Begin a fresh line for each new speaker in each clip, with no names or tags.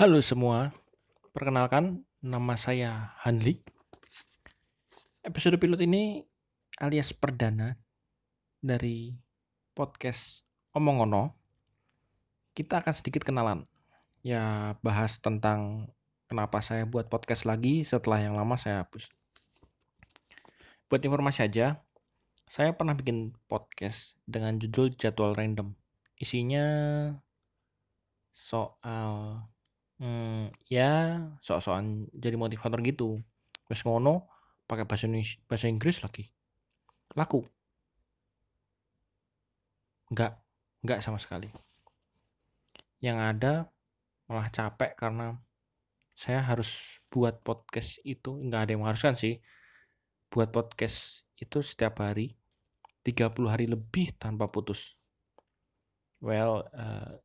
Halo semua, perkenalkan nama saya Hanli. Episode pilot ini alias perdana dari podcast Omongono. Kita akan sedikit kenalan. Ya, bahas tentang kenapa saya buat podcast lagi setelah yang lama saya hapus. Buat informasi aja, saya pernah bikin podcast dengan judul Jadwal Random. Isinya soal Hmm, ya sok-sokan jadi motivator gitu. Terus ngono pakai bahasa bahasa Inggris lagi. Laku. Enggak, enggak sama sekali. Yang ada malah capek karena saya harus buat podcast itu enggak ada yang mengharuskan sih. Buat podcast itu setiap hari 30 hari lebih tanpa putus. Well, uh,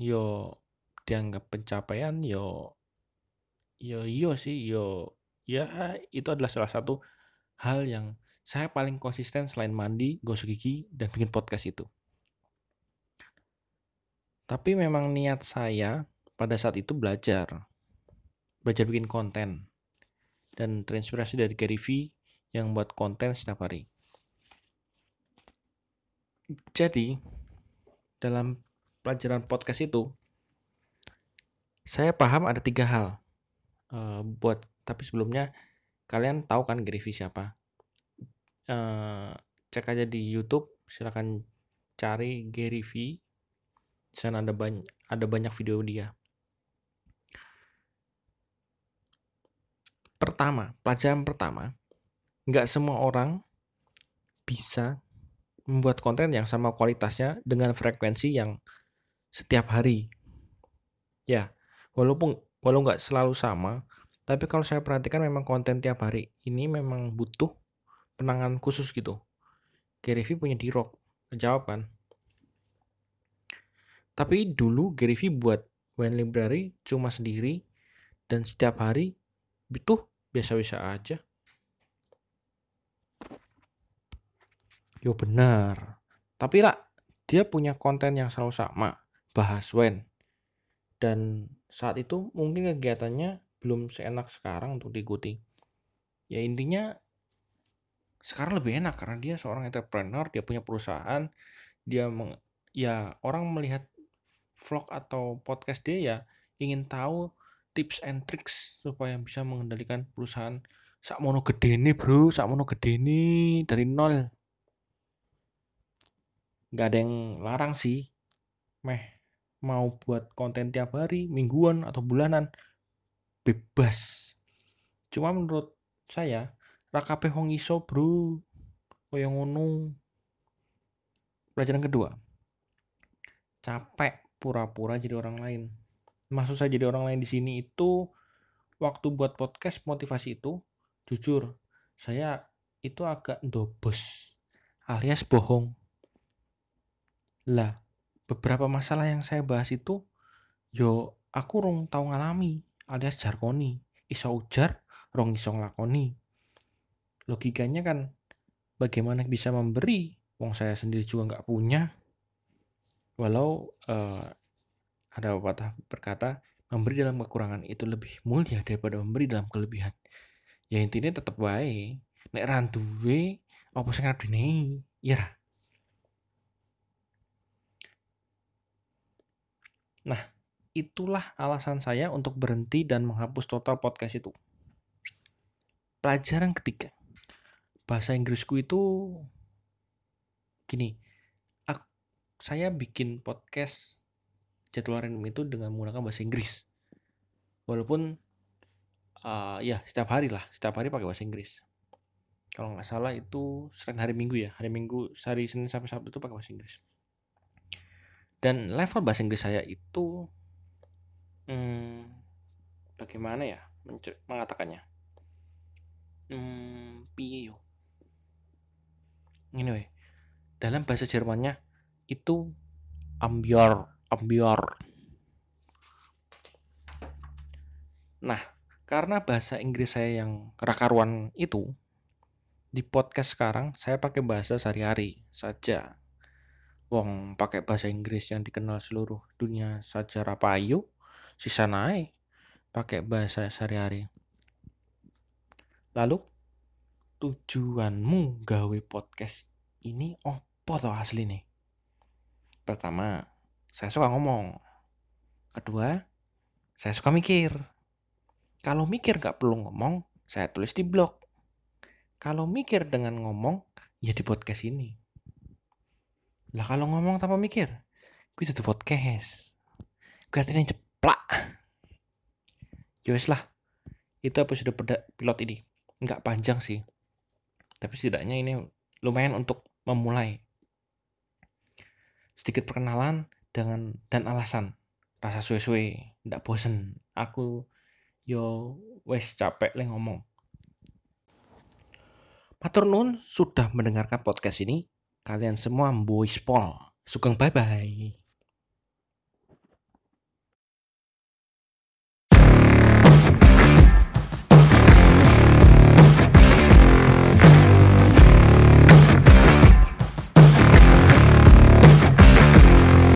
yo dianggap pencapaian yo yo yo sih yo ya itu adalah salah satu hal yang saya paling konsisten selain mandi, gosok gigi, dan bikin podcast itu. Tapi memang niat saya pada saat itu belajar. Belajar bikin konten. Dan terinspirasi dari Gary V yang buat konten setiap hari. Jadi, dalam pelajaran podcast itu, saya paham ada tiga hal uh, buat tapi sebelumnya kalian tahu kan Gary siapa? Uh, cek aja di YouTube silahkan cari Gary V ada banyak ada banyak video dia. Pertama pelajaran pertama nggak semua orang bisa membuat konten yang sama kualitasnya dengan frekuensi yang setiap hari. Ya walaupun walau nggak selalu sama tapi kalau saya perhatikan memang konten tiap hari ini memang butuh penanganan khusus gitu. Gary V punya di rock jawab kan? Tapi dulu Gary V buat Wine Library cuma sendiri dan setiap hari itu biasa-biasa aja. Yo benar. Tapi lah dia punya konten yang selalu sama bahas wine dan saat itu mungkin kegiatannya belum seenak sekarang untuk diikuti. Ya intinya sekarang lebih enak karena dia seorang entrepreneur, dia punya perusahaan, dia meng, ya orang melihat vlog atau podcast dia ya ingin tahu tips and tricks supaya bisa mengendalikan perusahaan. Sak mono gede nih bro sak mono gede nih dari nol. Nggak ada yang larang sih meh mau buat konten tiap hari, mingguan atau bulanan bebas. Cuma menurut saya rakape wong iso, Bro. Kaya ngono. Pelajaran kedua. Capek pura-pura jadi orang lain. Maksud saya jadi orang lain di sini itu waktu buat podcast motivasi itu jujur saya itu agak dobos alias bohong. Lah, beberapa masalah yang saya bahas itu yo aku rong tau ngalami alias jarkoni iso ujar rong iso ngelakoni logikanya kan bagaimana bisa memberi? Wong saya sendiri juga nggak punya. Walau uh, ada pepatah berkata memberi dalam kekurangan itu lebih mulia daripada memberi dalam kelebihan. Ya intinya tetap baik nek randuwe apa sing ngarep ya Nah, itulah alasan saya untuk berhenti dan menghapus total podcast itu. Pelajaran ketiga. Bahasa Inggrisku itu gini. Aku, saya bikin podcast jadwal random itu dengan menggunakan bahasa Inggris. Walaupun uh, ya setiap hari lah, setiap hari pakai bahasa Inggris. Kalau nggak salah itu sering hari Minggu ya, hari Minggu, hari Senin sampai Sabtu itu pakai bahasa Inggris dan level bahasa Inggris saya itu hmm, bagaimana ya mengatakannya? Hmm, piye yo? Anyway dalam bahasa Jermannya itu ambiar ambiar nah karena bahasa Inggris saya yang rakaruan itu di podcast sekarang saya pakai bahasa sehari-hari saja wong pakai bahasa Inggris yang dikenal seluruh dunia saja rapayu sisa naik pakai bahasa sehari-hari. Lalu tujuanmu gawe podcast ini opo toh asli nih? Pertama saya suka ngomong. Kedua saya suka mikir. Kalau mikir gak perlu ngomong saya tulis di blog. Kalau mikir dengan ngomong ya di podcast ini lah kalau ngomong tanpa mikir gue itu podcast. Gue artinya ceplak. Yowes ya lah itu apa sudah pilot ini. Nggak panjang sih tapi setidaknya ini lumayan untuk memulai. Sedikit perkenalan dengan dan alasan. Rasa suwe-suwe ndak bosen. Aku yo wes capek le ngomong. Matur nun sudah mendengarkan podcast ini kalian semua boys pol. Sugeng bye bye